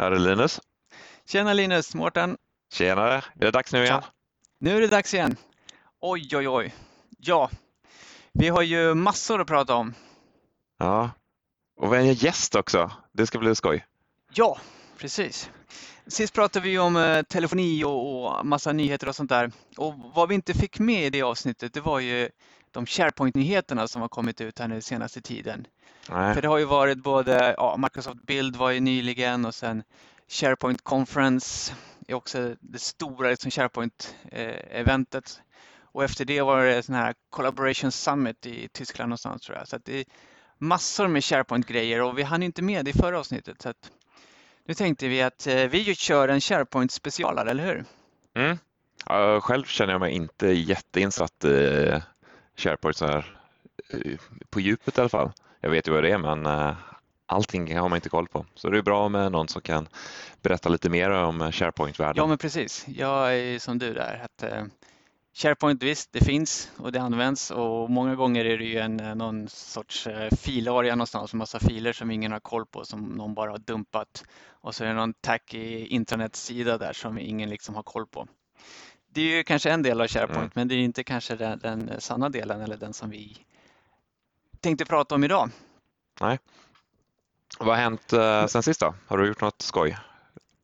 Här är Linus. Tjena Linus, Mårten. Tjenare, är det dags nu igen? Tja. Nu är det dags igen. Oj, oj, oj. Ja, vi har ju massor att prata om. Ja. Och vi har en gäst också. Det ska bli skoj. Ja, precis. Sist pratade vi om eh, telefoni och, och massa nyheter och sånt där. Och vad vi inte fick med i det avsnittet, det var ju de SharePoint-nyheterna som har kommit ut här nu senaste tiden. Nej. För det har ju varit både, ja, Microsoft Build var ju nyligen och sen SharePoint Conference är också det stora liksom SharePoint-eventet. Och efter det var det sån här Collaboration Summit i Tyskland någonstans tror jag. Så det är massor med SharePoint-grejer och vi hann inte med det i förra avsnittet. Så nu tänkte vi att eh, vi kör en SharePoint-specialare, eller hur? Mm. Själv känner jag mig inte jätteinsatt i SharePoint så här eh, på djupet i alla fall. Jag vet ju vad det är men eh, allting har man inte koll på. Så det är bra med någon som kan berätta lite mer om SharePoint-världen. Ja, men precis. Jag är som du där. Att, eh, SharePoint, visst, det finns och det används och många gånger är det ju en, någon sorts eh, filaria någonstans, massa filer som ingen har koll på som någon bara har dumpat. Och så är det någon tacky intranetsida där som ingen liksom har koll på. Det är ju kanske en del av SharePoint, Mm. men det är inte kanske den, den sanna delen eller den som vi tänkte prata om idag. Vad har hänt eh, sen sist då? Har du gjort något skoj?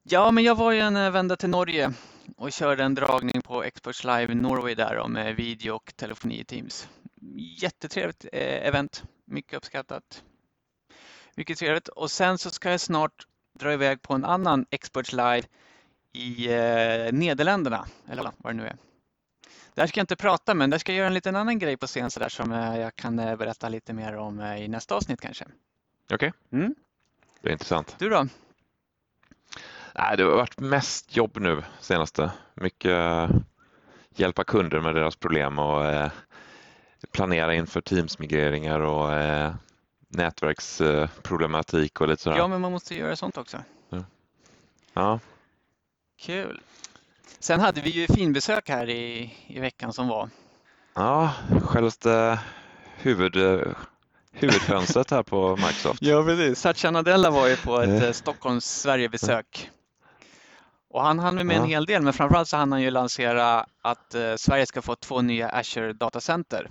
Ja, men jag var ju en eh, vända till Norge och körde en dragning på Experts Live Norway där med video och telefoni i Teams. Jättetrevligt eh, event, mycket uppskattat. Mycket trevligt och sen så ska jag snart dra iväg på en annan Experts Live i eh, Nederländerna, eller vad det nu är. Där ska jag inte prata, men där ska jag göra en liten annan grej på scen så där som eh, jag kan eh, berätta lite mer om eh, i nästa avsnitt kanske. Okej, Mm. det är intressant. Du då? Nej, det har varit mest jobb nu senaste. Mycket eh, hjälpa kunder med deras problem och eh, planera inför Teams-migreringar och nätverksproblematik och lite sådär. Ja, men man måste göra sånt också. Ja, Kul. Sen hade vi ju finbesök här i, i veckan som var. ja självaste huvud, huvudfönstret här på Microsoft. Ja, precis. Satya Nadella var ju på ett Eh. eh, Stockholms Sverigebesök. Och han hann med en Ja. hel del, men framförallt så hann han ju lansera att eh, Sverige ska få två nya Azure datacenter.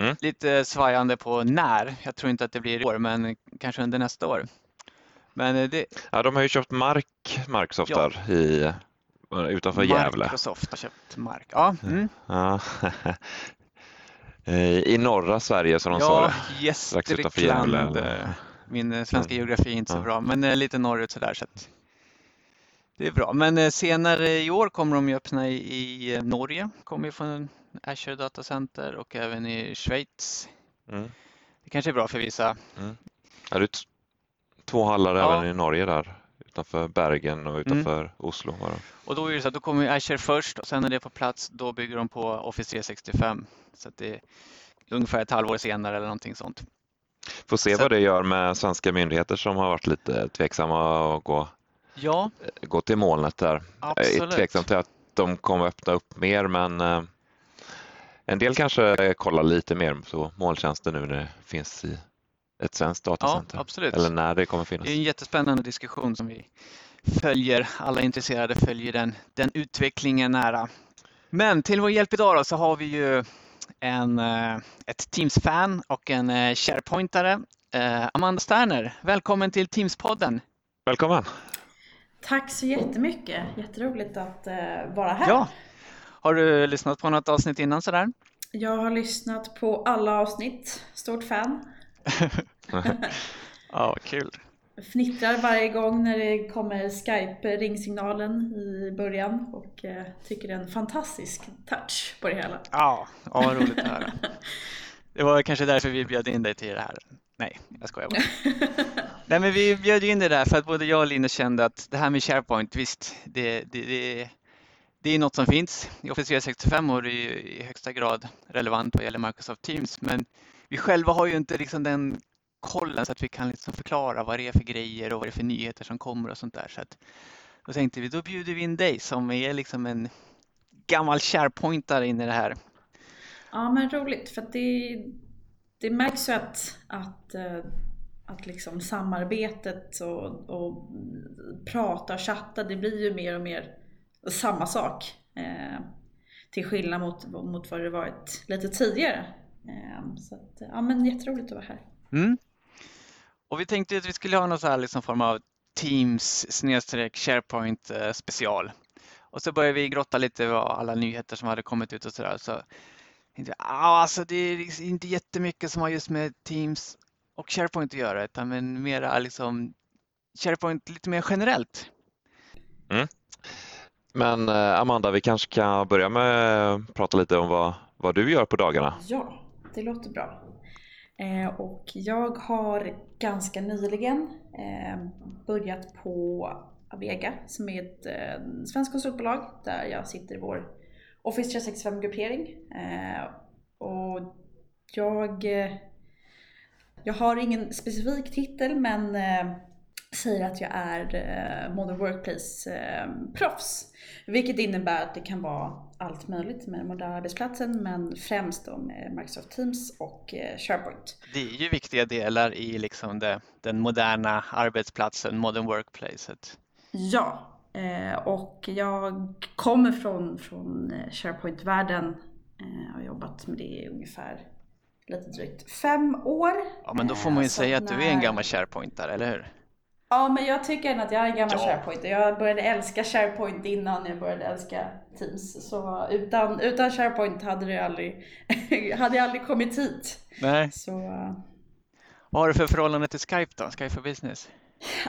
Mm. Lite svajande på när. Jag tror inte att det blir i år, men kanske under nästa år. Men eh, det, Ja, de har ju köpt mark, Microsoft Ja. där i, utanför Gävle. Microsoft har köpt mark. Ja, mm. Ja. Eh, I norra Sverige som de sa ja det. Strax utanför Gästrikland. Eh, Min svenska Mm. geografi är inte så Ja. bra, men lite norrut sådär. Så att det är bra. Men senare i år kommer de ju öppna i, Norge, kommer ju få en Azure Data Center och även i Schweiz. Mm. Det kanske är bra för vissa. Ja, det är t- två hallar Ja. även i Norge där utanför Bergen och utanför Oslo. Var det. Och då är det så att då kommer Azure först och sen när det är på plats, då bygger de på Office 365. Så att det är ungefär ett halvår senare eller någonting sånt. Får se Så- vad det gör med svenska myndigheter som har varit lite tveksamma att gå, Ja, gå till molnet där. Jag är absolut. tveksam till att de kommer öppna upp mer men eh, en del kanske kollar lite mer på molntjänster nu när det finns i ett svenskt Ja, datacenter. absolut. Eller när det kommer finnas. Det är en jättespännande diskussion som vi följer. Alla intresserade följer den, den utvecklingen nära. Men till vår hjälp idag då, så har vi ju en, eh, ett Teams-fan och en eh, SharePointare. Eh, Amanda Sterner, välkommen till Teams-podden. Välkommen! Tack så jättemycket. Jätteroligt att vara här. Ja, har du lyssnat på något avsnitt innan sådär? Jag har lyssnat på alla avsnitt. Stort fan. Ja, kul. Fnittrar varje gång när det kommer Skype-ringsignalen i början och eh, tycker det är en fantastisk touch på det hela. Ja, ja vad roligt att höra. Det var kanske därför vi bjöd in dig till det här. Nej, jag skojar bara. Nej, men vi bjöd in dig där för att både jag och Linus kände att det här med SharePoint, visst, det, det, det, det är något som finns i Office 365 och det är ju i högsta grad relevant vad gäller Microsoft Teams. Men vi själva har ju inte liksom den kollen så att vi kan liksom förklara vad det är för grejer och vad det är för nyheter som kommer och sånt där. Så att, då tänkte vi, då bjuder vi in dig som är liksom en gammal SharePointare in i det här. Ja men roligt för att det, det märks ju att, att, eh, att liksom samarbetet och, och prata och chatta, det blir ju mer och mer samma sak. Eh, till skillnad mot, mot vad det varit lite tidigare. Eh, så att, ja men jätteroligt att vara här. Mm. Och vi tänkte att vi skulle ha någon så här liksom form av Teams snedstreck SharePoint eh, special. Och så började vi grotta lite vad alla nyheter som hade kommit ut och sådär. Så jag, ah, alltså det är inte jättemycket som har just med Teams och SharePoint att göra, utan men mera liksom SharePoint lite mer generellt. Mm. Men eh, Amanda, vi kanske kan börja med att prata lite om vad, vad du gör på dagarna. Ja, det låter bra. Eh, och jag har ganska nyligen eh, börjat på Avega som är ett eh, svenskt konsultbolag där jag sitter i vår Office 365-gruppering. Eh, och jag, jag har ingen specifik titel men säger att jag är Modern Workplace-proffs. vilket innebär att det kan vara allt möjligt med den moderna arbetsplatsen men främst då med Microsoft Teams och SharePoint. Det är ju viktiga delar i liksom det, den moderna arbetsplatsen, Modern Workplacet. Ja, Eh, och jag kommer från, från eh, SharePoint-världen. Eh, har jobbat med det i ungefär lite drygt fem år. Ja, men då får man ju säga att när... du är en gammal SharePointare, eller hur? Ja, men jag tycker ändå att jag är en gammal ja. SharePoint. Jag började älska SharePoint innan jag började älska Teams. Så utan, utan SharePoint hade, det aldrig, hade jag aldrig kommit hit. Nej. Så, Vad har du för förhållande till Skype då? Skype for Business?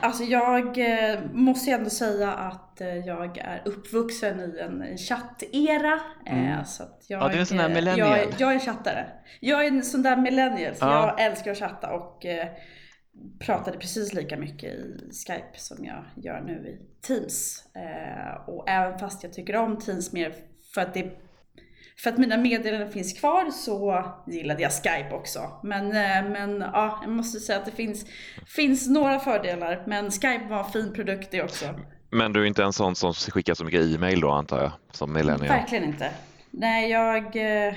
Alltså jag eh, måste ändå säga att eh, jag är uppvuxen i en chattera. Eh, mm. Så jag, ja, du är en sån där millennial. Jag, jag är chattare. Jag är en sån där millennial. Så ja. Jag älskar att chatta och pratade precis lika mycket i Skype som jag gör nu i Teams. Och även fast jag tycker om Teams mer för att det för att mina meddelanden finns kvar så gillade jag Skype också. Men, eh, men ja, jag måste säga att det finns, finns några fördelar. Men Skype var en fin produkt det också. Men du är inte en sån som skickar så mycket e-mail då antar jag? Som millennial? Verkligen inte. Nej, jag... Eh,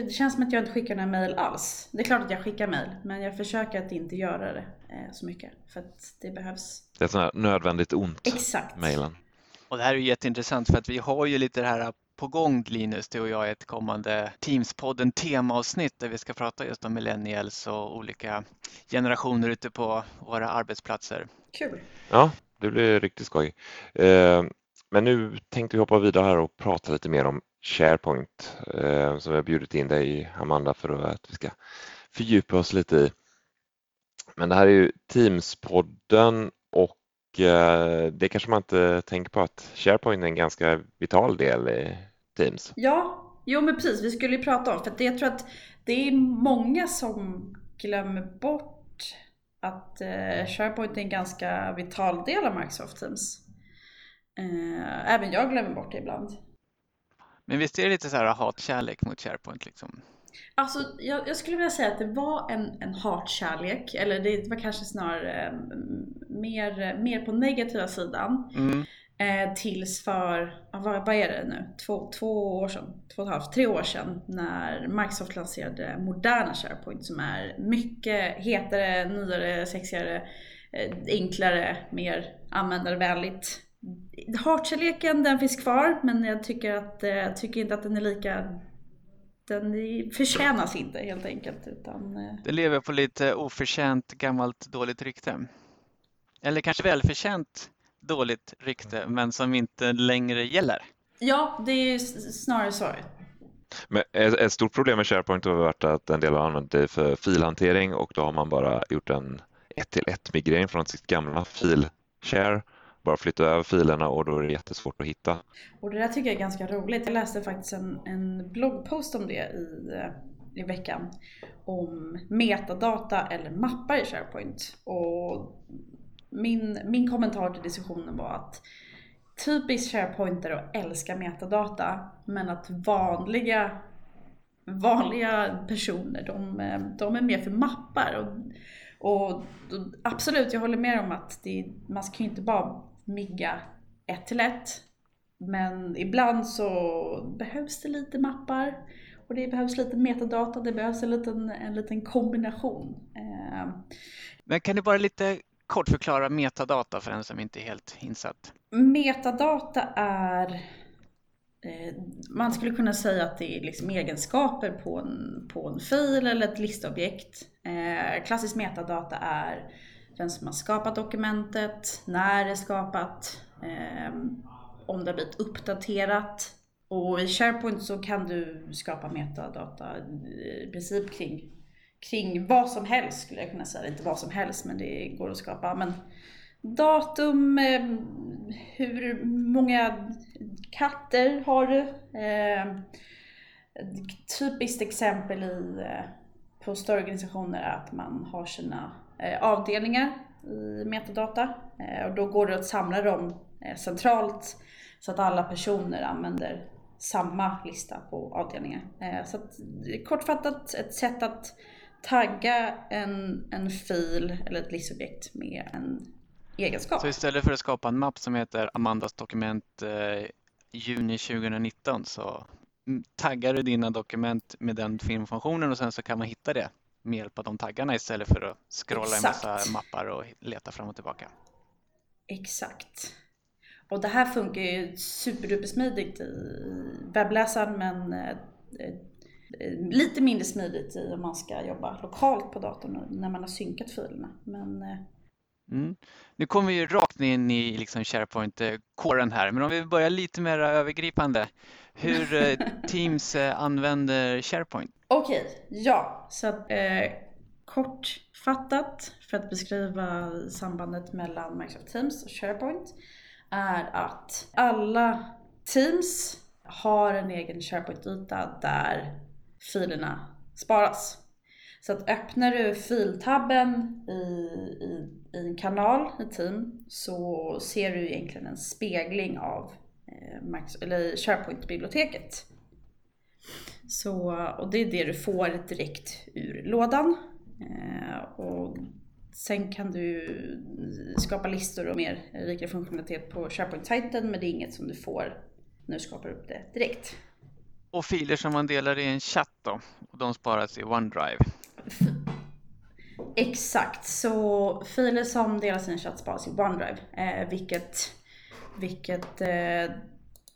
det känns som att jag inte skickar några mail alls. Det är klart att jag skickar mail, men jag försöker att inte göra det eh, så mycket. För att det behövs. Det är sånt här nödvändigt ont, Exakt. mailen. Och det här är ju jätteintressant för att vi har ju lite det här på gång Linus, du och jag, ett kommande Teams-podden temaavsnitt där vi ska prata just om millennials och olika generationer ute på våra arbetsplatser. Kul! Ja, det blir riktigt skoj. Eh, men nu tänkte vi hoppa vidare här och prata lite mer om SharePoint eh, som vi har bjudit in dig Amanda för att vi ska fördjupa oss lite i. Men det här är ju Teams-podden och eh, det kanske man inte tänker på att SharePoint är en ganska vital del i Teams. Ja, jo men precis, vi skulle ju prata om, för jag tror att det är många som glömmer bort att eh, SharePoint är en ganska vital del av Microsoft Teams. Eh, även jag glömmer bort det ibland. Men visst är det lite så här hatkärlek mot SharePoint liksom? Alltså, jag, jag, skulle vilja säga att det var en, en hatkärlek, eller det var kanske snarare eh, mer, mer på negativa sidan. Mm. Eh, tills för, vad, vad är det nu, två, två år sedan, två och ett halvt, tre år sedan när Microsoft lanserade moderna SharePoint som är mycket hetare, nyare, sexigare, eh, enklare, mer användarvänligt. Hatkärleken den finns kvar men jag tycker, att, jag eh, tycker inte att den är lika den förtjänas inte helt enkelt. Utan... Eh, det lever på lite oförtjänt gammalt dåligt rykte. Eller kanske välförtjänt dåligt rykte men som inte längre gäller. Ja, det är snarare så. Men ett stort problem med SharePoint har varit att en del har använt det för filhantering och då har man bara gjort en ett till ett migrering från sitt gamla filshare bara flytta över filerna och då är det jättesvårt att hitta. Och det där tycker jag är ganska roligt. Jag läste faktiskt en, en bloggpost om det i, eh, i veckan. Om metadata eller mappar i SharePoint. Och min, min kommentar till diskussionen var att typiskt SharePointare att älska metadata men att vanliga vanliga personer de, eh, de är mer för mappar. Och, och absolut, jag håller med om att det, man ska ju inte bara migga ett till ett. Men ibland så behövs det lite mappar. Och det behövs lite metadata, det behövs en liten, en liten kombination. Eh, Men kan du bara lite kort förklara metadata för en som inte är helt insatt? Metadata är eh, man skulle kunna säga att det är liksom egenskaper på en, på en fil eller ett listobjekt. Eh, klassisk metadata är vem som har skapat dokumentet, när det är skapat, eh, om det har blivit uppdaterat. Och i SharePoint så kan du skapa metadata i princip kring, kring vad som helst skulle jag kunna säga. Inte vad som helst men det går att skapa. Men datum, eh, hur många katter har du? Eh, ett typiskt exempel i, eh, på större organisationer är att man har sina Eh, avdelningar i metadata eh, och då går det att samla dem eh, centralt så att alla personer använder samma lista på avdelningar. Eh, så att, kortfattat ett sätt att tagga en, en fil eller ett listobjekt med en egenskap. Så istället för att skapa en mapp som heter Amandas dokument eh, juni 2019 så mm, taggar du dina dokument med den filmfunktionen och sen så kan man hitta det med hjälp av de taggarna istället för att scrolla Exakt. en massa mappar och leta fram och tillbaka. Exakt. Och det här funkar ju superdupersmidigt i webbläsaren men eh, lite mindre smidigt i om man ska jobba lokalt på datorn när man har synkat filerna. Men eh, Mm. Nu kommer vi rakt in i liksom SharePoint-kåren här, men om vi börjar lite mer övergripande. Hur eh, Teams eh, använder SharePoint? Okej, okay, ja. Så eh, kortfattat för att beskriva sambandet mellan Microsoft Teams och SharePoint är att alla Teams har en egen SharePoint-yta där filerna sparas. Så att öppnar du filtabben i, i, i en kanal, i team, så ser du egentligen en spegling av eh, eller SharePoint-biblioteket. Så, och det är det du får direkt ur lådan. Eh, och sen kan du skapa listor och mer rikare funktionalitet på SharePoint-sajten men det är inget som du får när du skapar upp det direkt. Och filer som man delar i en chatt då, och de sparas i OneDrive. Exakt, så filer som delas i en chatt sparas i OneDrive. Eh, vilket vilket eh,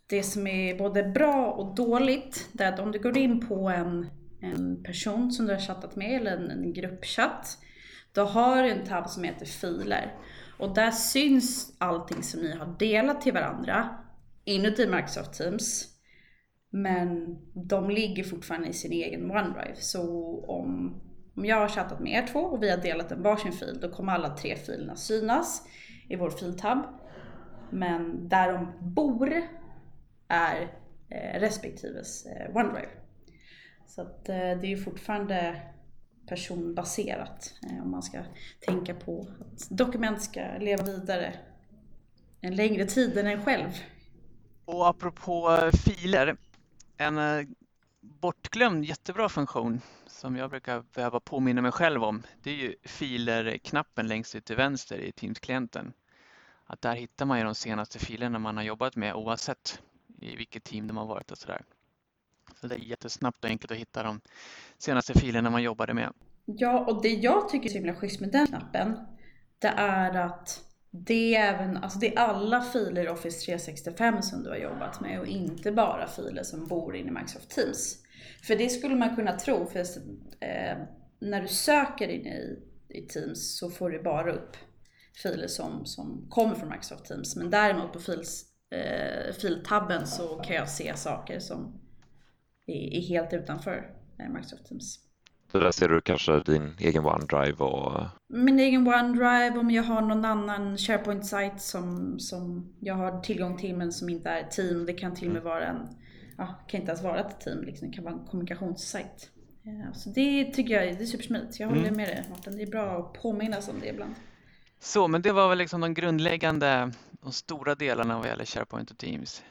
det som är både bra och dåligt, det är att om du går in på en, en person som du har chattat med eller en, en gruppchatt, då har du en tab som heter filer. Och där syns allting som ni har delat till varandra inuti Microsoft Teams. Men de ligger fortfarande i sin egen OneDrive. Så om om jag har chattat med er två och vi har delat en varsin fil, då kommer alla tre filerna synas i vår filtab. Men där de bor är eh, respektives eh, OneDrive. Så att, eh, det är ju fortfarande personbaserat om man ska tänka på att dokument ska leva vidare en längre tid än en själv. Och apropå filer, en bortglömd jättebra funktion som jag brukar behöva påminna mig själv om, det är ju filer-knappen längst ut till vänster i Teams-klienten. Att där hittar man ju de senaste filerna man har jobbat med oavsett i vilket team de har varit och sådär. Så det är jättesnabbt och enkelt att hitta de senaste filerna man jobbade med. Ja, och det jag tycker är så himla schysst med den knappen, det är att det är även, alltså det är alla filer i Office 365 som du har jobbat med och inte bara filer som bor inne i Microsoft Teams. För det skulle man kunna tro, för eh, när du söker in i, i Teams så får du bara upp filer som, som kommer från Microsoft Teams. Men däremot på fils, eh, filtabben så kan jag se saker som är, är helt utanför eh, Microsoft Teams. Så där ser du kanske din egen OneDrive och... Min egen OneDrive, om jag har någon annan SharePoint-sajt som, som jag har tillgång till men som inte är team. Det kan till och med mm. vara en ja, kan inte ens vara ett team, liksom. det kan vara en kommunikationssajt. Eh, så det tycker jag är, är supersmidigt. Jag håller mm. med dig Martin, det är bra att påminnas om det ibland. Så, men det var väl liksom de grundläggande, de stora delarna vad gäller SharePoint och Teams.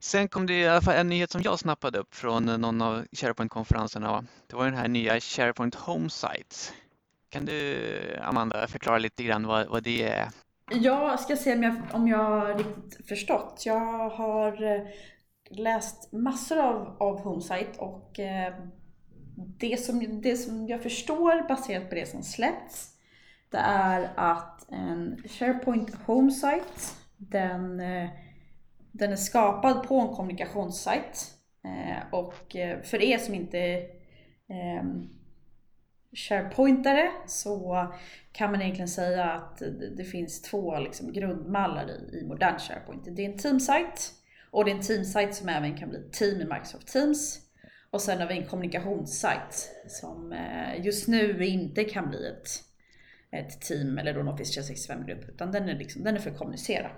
Sen kom det i alla fall en nyhet som jag snappade upp från någon av SharePoint-konferenserna. Det var den här nya SharePoint Home Sites. Kan du, Amanda, förklara lite grann vad, vad det är? Jag ska se om jag, om jag riktigt förstått. Jag har eh, läst massor av, av Homesite och eh, det, som, det som jag förstår baserat på det som släppts det är att en SharePoint Homesite den, eh, den är skapad på en kommunikationssajt eh, och eh, för er som inte eh, SharePointare så kan man egentligen säga att det finns två liksom grundmallar i, i modern SharePoint. Det är en teamsite och det är en teamsite som även kan bli team i Microsoft Teams. Och sen har vi en kommunikationssajt som just nu inte kan bli ett, ett team eller då en Office 365-grupp utan den är, liksom, den är för att kommunicera.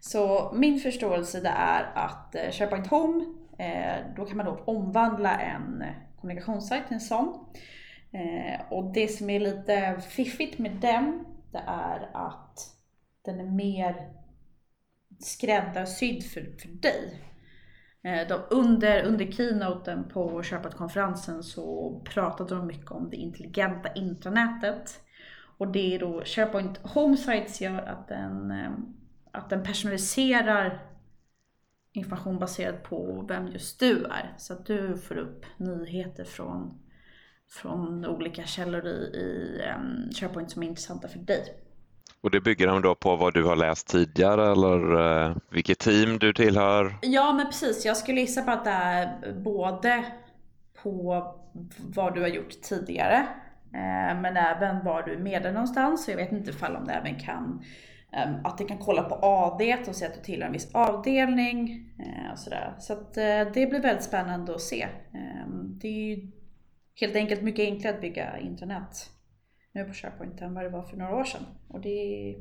Så min förståelse det är att eh, SharePoint Home, eh, då kan man då omvandla en eh, kommunikationssajt till en sån. Och det som är lite fiffigt med den, det är att den är mer skräddarsydd för, för dig. De, under, under keynoten på SharePoint-konferensen så pratade de mycket om det intelligenta intranätet. Och det är då SharePoint Homesites gör att den, eh, att den personaliserar information baserat på vem just du är. Så att du får upp nyheter från, från olika källor i, i SharePoint som är intressanta för dig. Och det bygger de då på vad du har läst tidigare eller eh, vilket team du tillhör? Ja men precis, jag skulle gissa på att det är både på vad du har gjort tidigare Eh, men även var du är medlem någonstans. Så jag vet inte ifall om det även kan ehm, att det kan kolla på AD och se att du tillhör en viss avdelning eh, och sådär. Så att eh, det blir väldigt spännande att se. Ehm, det är ju helt enkelt mycket enklare att bygga internet nu på SharePoint än vad det var för några år sedan. Och det är,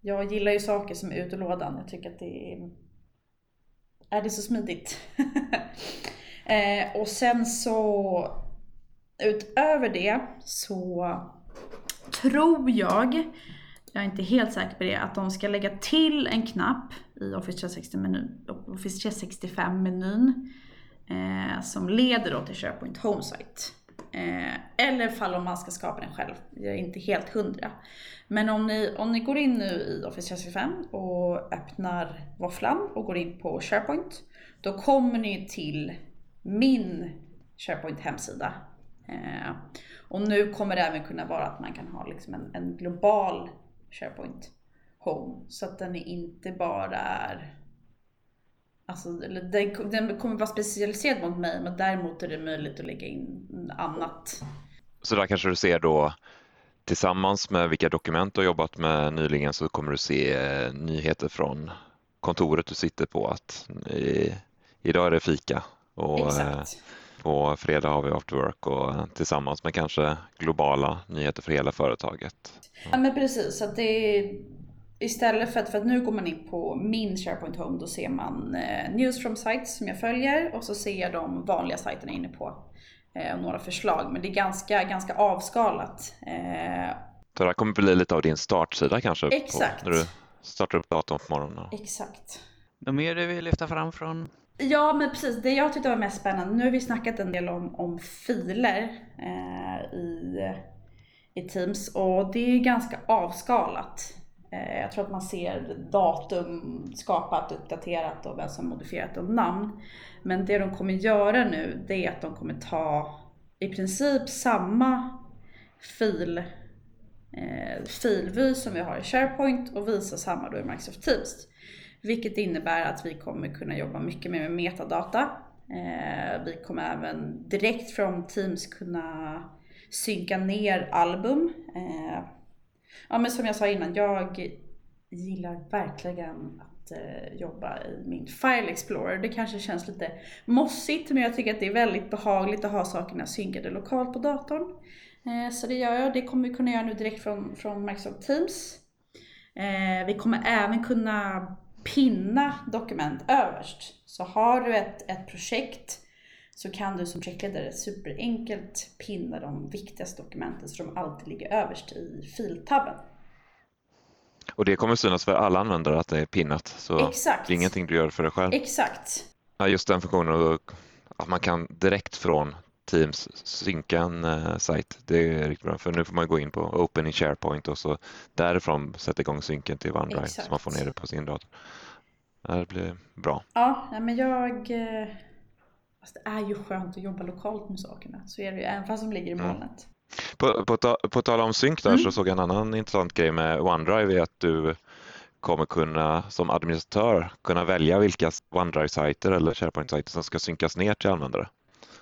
jag gillar ju saker som är ut ur lådan. Jag tycker att det är, är det så smidigt. och sen så utöver det så tror jag, jag är inte helt säker på det, att de ska lägga till en knapp i Office 365-menyn eh, som leder då till SharePoint Homesite. Eh, eller fall om man ska skapa den själv. Jag är inte helt hundra. Men om ni, om ni går in nu i Office 365 och öppnar våfflan och går in på SharePoint. Då kommer ni till min SharePoint hemsida. Eh, och nu kommer det även kunna vara att man kan ha liksom en, en global SharePoint Home. Så att den inte bara är Alltså, den, den kommer vara specialiserad mot mig men däremot är det möjligt att lägga in annat. Så där kanske du ser då tillsammans med vilka dokument du har jobbat med nyligen så kommer du se eh, nyheter från kontoret du sitter på att i, idag är det fika och eh, på fredag har vi after work och tillsammans med kanske globala nyheter för hela företaget. Ja men precis, att det är Istället för att, för att nu går man in på min SharePoint Home, då ser man eh, News from Sites som jag följer och så ser jag de vanliga sajterna inne på. Eh, och några förslag, men det är ganska, ganska avskalat. Eh, så det här kommer bli lite av din startsida kanske? Exakt. På, när du startar upp datorn på morgonen? Exakt. Något mer du vill lyfta fram från? Ja, men precis. Det jag tyckte var mest spännande, nu har vi snackat en del om, om filer eh, i, i Teams och det är ganska avskalat. Eh, jag tror att man ser datum skapat, uppdaterat och vem som modifierat och namn. Men det de kommer göra nu, det är att de kommer ta i princip samma fil, eh, filvy som vi har i SharePoint och visa samma då i Microsoft Teams. Vilket innebär att vi kommer kunna jobba mycket mer med metadata. Eh, vi kommer även direkt från Teams kunna synka ner album. Eh, ja men som jag sa innan, jag gillar verkligen att eh, jobba i min File Explorer. Det kanske känns lite mossigt men jag tycker att det är väldigt behagligt att ha sakerna synkade lokalt på datorn. Så det gör jag. Det kommer vi kunna göra nu direkt från, från Microsoft Teams. Vi kommer även kunna pinna dokument överst. Så har du ett, ett projekt så kan du som projektledare superenkelt pinna de viktigaste dokumenten så de alltid ligger överst i filtabben. Och det kommer synas för alla användare att det är pinnat, så Exakt. det är ingenting du gör för dig själv. Exakt. Ja, just den funktionen, att man kan direkt från Teams synka en uh, sajt, det är riktigt bra. För nu får man gå in på Open i SharePoint och så därifrån sätta igång synken till OneDrive Exakt. så man får ner det på sin dator. Det blir bra. Ja, men jag... eh, Fast det är ju skönt att jobba lokalt med sakerna. Så är det ju, även fast de ligger i Mm. molnet. På, på, ta- på tal om synk där Mm. så såg jag en annan intressant grej med OneDrive är att du kommer kunna som administratör kunna välja vilka OneDrive-sajter eller SharePoint-sajter som ska synkas ner till användare.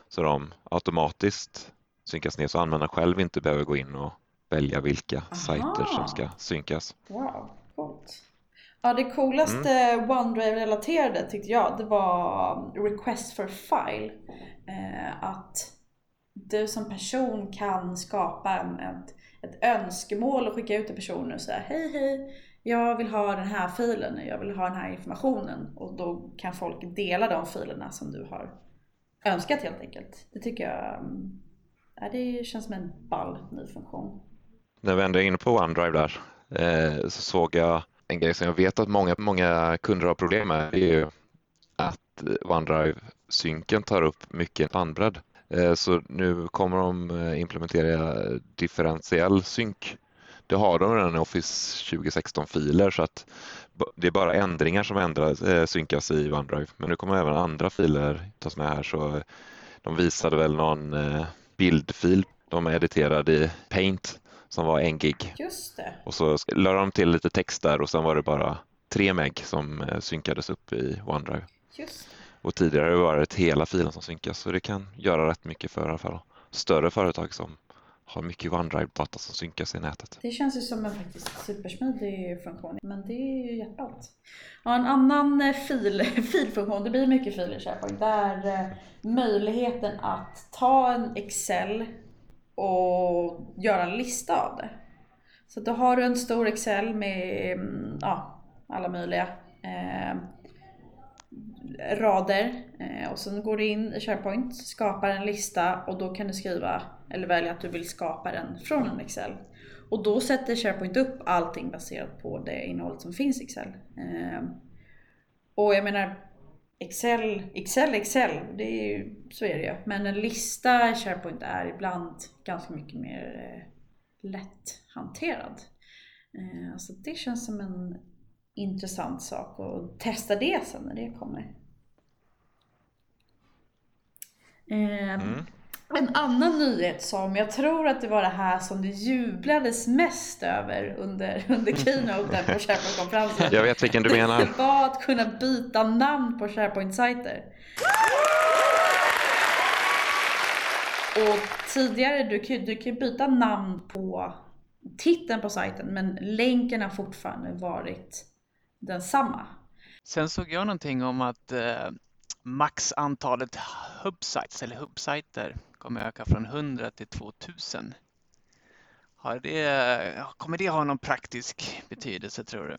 Så de automatiskt synkas ner så användaren själv inte behöver gå in och välja vilka Aha. sajter som ska synkas. Wow, coolt. Ja, det coolaste OneDrive-relaterade tyckte jag, det var Request for File. Eh, att du som person kan skapa en, ett, ett önskemål och skicka ut till personer och säga hej hej, jag vill ha den här filen, jag vill ha den här informationen. Och då kan folk dela de filerna som du har önskat helt enkelt. Det tycker jag, mm, ja, det känns som en ball ny funktion. När vi ändå är inne på OneDrive där eh, så såg jag en grej som jag vet att många, många kunder har problem med. Det är ju att OneDrive-synken tar upp mycket bandbredd. Eh, så nu kommer de eh, implementera differentiell synk. Det har de redan i Office 2016-filer så att det är bara ändringar som ändras, eh, synkas i OneDrive. Men nu kommer även andra filer tas med här så eh, de visade väl någon eh, bildfil de editerade i Paint som var en gig Just det. och så la de till lite text där och sen var det bara 3 meg som eh, synkades upp i OneDrive. Just. Och tidigare var det hela filen som synkas så det kan göra rätt mycket för i alla fall större företag som har mycket OneDrive-data som synkas i nätet. Det känns ju som en faktiskt supersmidig funktion. Men det är ju jätteallt. Ja, en annan eh, fil, filfunktion, det blir mycket filer i SharePoint, det är eh, möjligheten att ta en Excel och göra en lista av det. Så då har du en stor Excel med mm, ja, alla möjliga eh, rader eh, och sen går du in i SharePoint, skapar en lista och då kan du skriva eller välja att du vill skapa den från en Excel. Och då sätter SharePoint upp allting baserat på det innehållet som finns i Excel. Ehm, och jag menar Excel, Excel, Excel, det är ju, så är det ju. Men en lista i SharePoint är ibland ganska mycket mer eh, lätthanterad. Ehm, så det känns som en intressant sak att testa det sen när det kommer. Ehm, mm. En annan nyhet som jag tror att det var det här som det jublades mest över under, under keynoten på SharePoint-konferensen. Jag vet vilken du menar. Det var att kunna byta namn på SharePoint-sajter. Och tidigare, du kan du kan ju byta namn på titeln på sajten men länken har fortfarande varit densamma. Sen såg jag någonting om att eh, max antalet hubsites eller hubsiter kommer öka från 100 till 2000. Har det, kommer det ha någon praktisk betydelse tror du?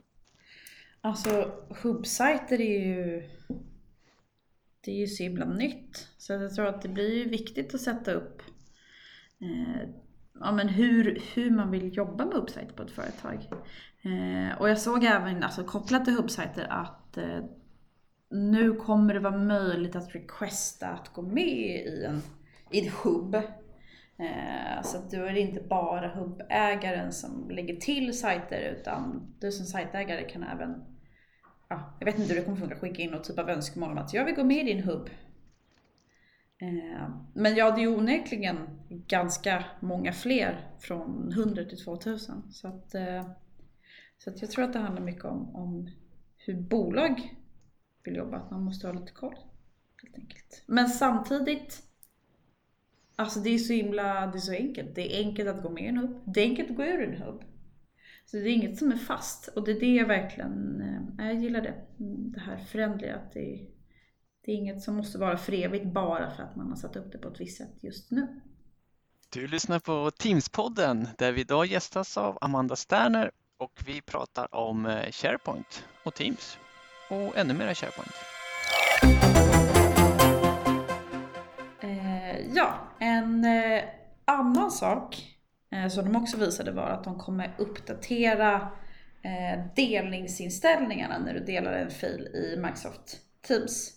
Alltså hubbsajter är ju det är ju så himla nytt. Så jag tror att det blir ju viktigt att sätta upp eh, ja, men hur, hur man vill jobba med hubbsajter på ett företag. Eh, och jag såg även, alltså kopplat till hubbsajter, att eh, nu kommer det vara möjligt att requesta att gå med i en, i en hubb. Eh, så att då är det inte bara hubbägaren som lägger till sajter utan du som sajtägare kan även ja, jag vet inte hur det kommer funka, skicka in något typ av önskemål om att jag vill gå med i din hubb. Eh, Men ja, det är onekligen ganska många fler från 100 till 2000. Så att, eh, så att jag tror att det handlar mycket om, om hur bolag vill jobba, att man måste ha lite koll. Helt enkelt. Men samtidigt, alltså det är så himla, det är så enkelt. Det är enkelt att gå med i en hubb, det är enkelt att gå ur en hubb. Så det är inget som är fast och det är det jag verkligen, eh, jag gillar det. Det här förändliga, att det, det är inget som måste vara för evigt bara för att man har satt upp det på ett visst sätt just nu. Du lyssnar på Teams-podden där vi idag gästas av Amanda Sterner och vi pratar om eh, SharePoint och Teams och ännu mer SharePoint. Eh, ja, en eh, annan sak eh, som de också visade var att de kommer uppdatera eh, delningsinställningarna när du delar en fil i Microsoft Teams.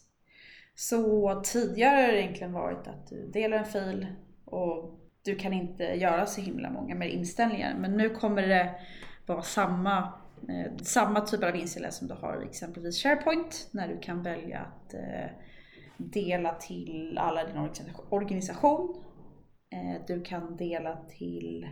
Så tidigare har det egentligen varit att du delar en fil och du kan inte göra så himla många mer inställningar. Men nu kommer det vara samma Eh, samma typ av inställningar som du har i exempelvis SharePoint när du kan välja att eh, dela till alla din organisation. Eh, du kan dela till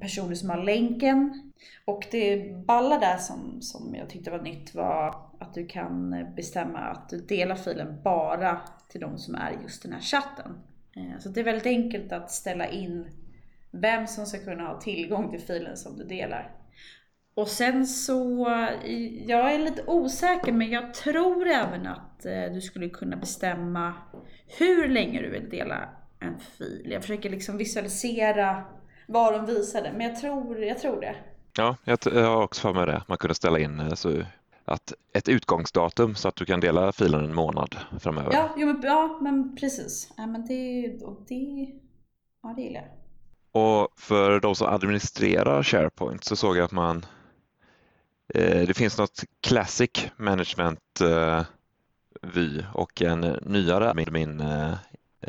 personer som har länken. Och det balla där som, som jag tyckte var nytt var att du kan bestämma att du delar filen bara till de som är i just den här chatten. Så det är väldigt enkelt att ställa in vem som ska kunna ha tillgång till filen som du delar. Och sen så, jag är lite osäker men jag tror även att eh, du skulle kunna bestämma hur länge du vill dela en fil. Jag försöker liksom visualisera vad de visade men jag tror, jag tror det. Ja, jag, har också för mig det. Man kunde ställa in eh, så att ett utgångsdatum så att du kan dela filen en månad framöver. Ja, jo, men, ja men precis. Ja, men det, och det, ja, det gillar jag. Och för de som administrerar SharePoint så såg jag att man det finns något Classic Management eh, vy och en nyare admin, eh,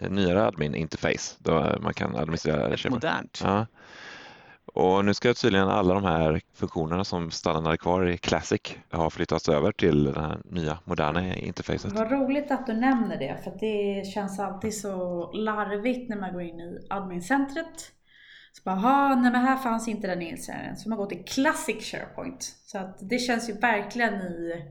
nyare admin interface där man kan administrera Ett modernt. Ja. Och nu ska tydligen alla de här funktionerna som stannade kvar i Classic ha flyttats över till det här nya moderna interfacet. Vad roligt att du nämner det för det känns alltid så larvigt när man går in i admincentret så bara, nej men här fanns inte den inställningen. Så man går till Classic SharePoint. Så att det känns ju verkligen i...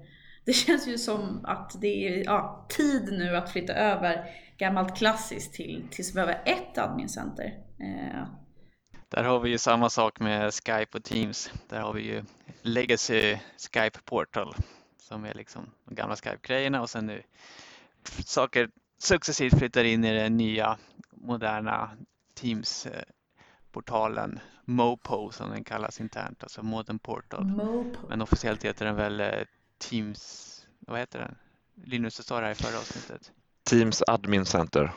Det känns ju som att det är ja, tid nu att flytta över gammalt klassiskt till, tills vi behöver ett admincenter. Eh. Där har vi ju samma sak med Skype och Teams. Där har vi ju Legacy Skype Portal som är liksom de gamla Skype-grejerna och sen nu saker successivt flyttar in i det nya moderna Teams eh, portalen Mopo som den kallas internt, alltså Modern Portal. Mopo. Men officiellt heter den väl eh, Teams, vad heter den? Linus, du sa det här i förra avsnittet. Teams Admin Center.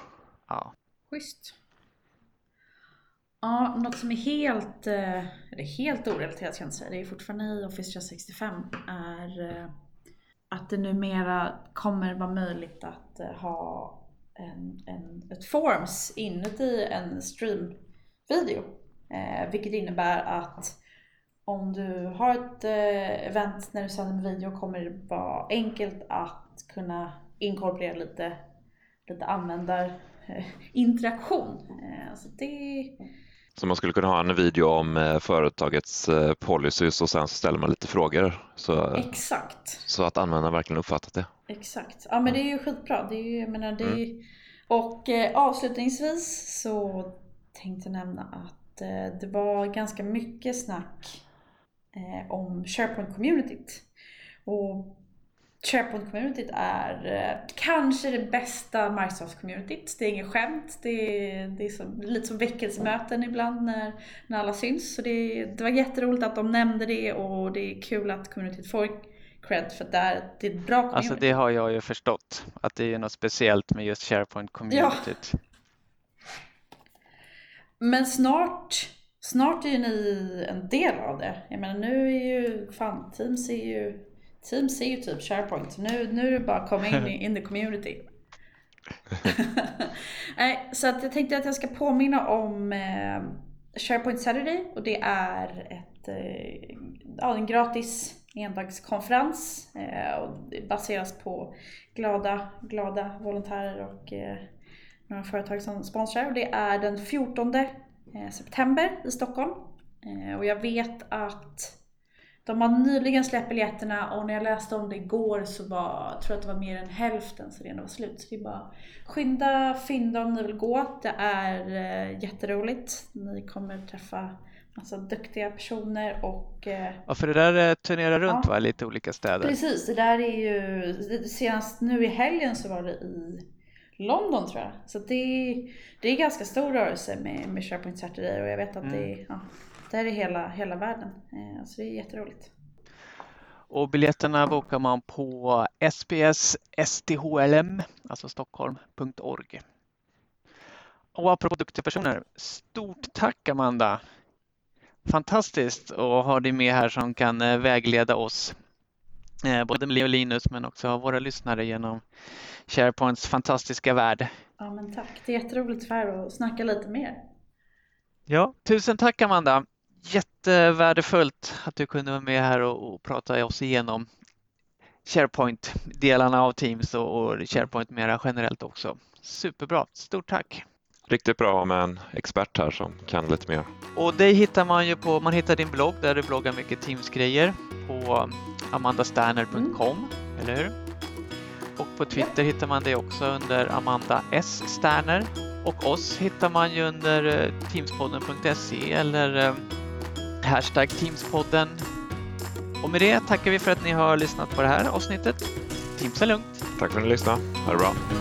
Ja. Schysst. Ja, något som är helt, eh, eller helt orelaterat kan jag säga, det är fortfarande i Office 365, är eh, att det numera kommer vara möjligt att ha en, en, ett forms inuti en stream video. Eh, vilket innebär att om du har ett eh, event när du sänder en video kommer det vara enkelt att kunna inkorporera lite, lite användarinteraktion. Eh, så det... Så man skulle kunna ha en video om eh, företagets eh, policies och sen så ställer man lite frågor så, Exakt. så att användaren verkligen uppfattat det. Exakt. Ja men det är ju skitbra. Det är ju, menar, det är, mm. Och eh, avslutningsvis så tänkte nämna att eh, det var ganska mycket snack eh, om SharePoint-communityt. Och SharePoint-communityt är eh, kanske det bästa Microsoft-communityt. Det är inget skämt. Det är, det är som, lite som väckelsemöten ibland när, när alla syns. Så det, det var jätteroligt att de nämnde det och det är kul att communityt får cred för att det är, det är ett bra community. Alltså det har jag ju förstått, att det är något speciellt med just SharePoint-communityt. Ja. Men snart, snart är ju ni en del av det. Jag menar nu är ju, fan Teams är ju, Teams är ju typ SharePoint. Nu, nu är det bara att komma in i in the community. Nej, så att jag tänkte att jag ska påminna om eh, SharePoint Saturday och det är ett, eh, ja, en gratis endagskonferens eh, och det baseras på glada, glada volontärer och eh, företag som sponsrar och det är den 14 eh, september i Stockholm. Eh, och jag vet att de har nyligen släppt biljetterna och när jag läste om det igår så var, tror jag att det var mer än hälften så redan var slut. Så det är bara skynda, fynda om ni vill gå. Det är eh, jätteroligt. Ni kommer träffa massa duktiga personer och... Ja, för det där turnerar runt ja, va, lite olika städer? Precis, det där är ju, senast nu i helgen så var det i London tror jag. Så det är, det är ganska stor rörelse med, med SharePoint Saturday och jag vet att mm. det, ja, det är hela, hela världen. Eh, så det är jätteroligt. Och biljetterna bokar man på SPS STHLM, alltså stockholm.org. Och apropå duktiga personer, stort tack Amanda! Fantastiskt att ha dig med här som kan eh, vägleda oss, både Leo och Linus men också våra lyssnare genom SharePoints fantastiska värld. Ja, men tack. Det är jätteroligt för er att snacka lite mer. Ja, tusen tack Amanda. jättevärdefullt att du kunde vara med här och, och prata oss igenom SharePoint-delarna av Teams och, och SharePoint mera generellt också. Superbra, stort tack! Riktigt bra att ha med en expert här som kan lite mer. Och dig hittar man ju på, man hittar din blogg där du bloggar mycket Teams-grejer på amandasterner.com, eller hur? Och på Twitter hittar man dig också under Amanda S. Sterner. Och oss hittar man ju under eh, teamspodden.se eller eh, hashtag Teamspodden. Och med det tackar vi för att ni har lyssnat på det här avsnittet. Teams är lugnt. Tack för att ni lyssnade. Ha det bra.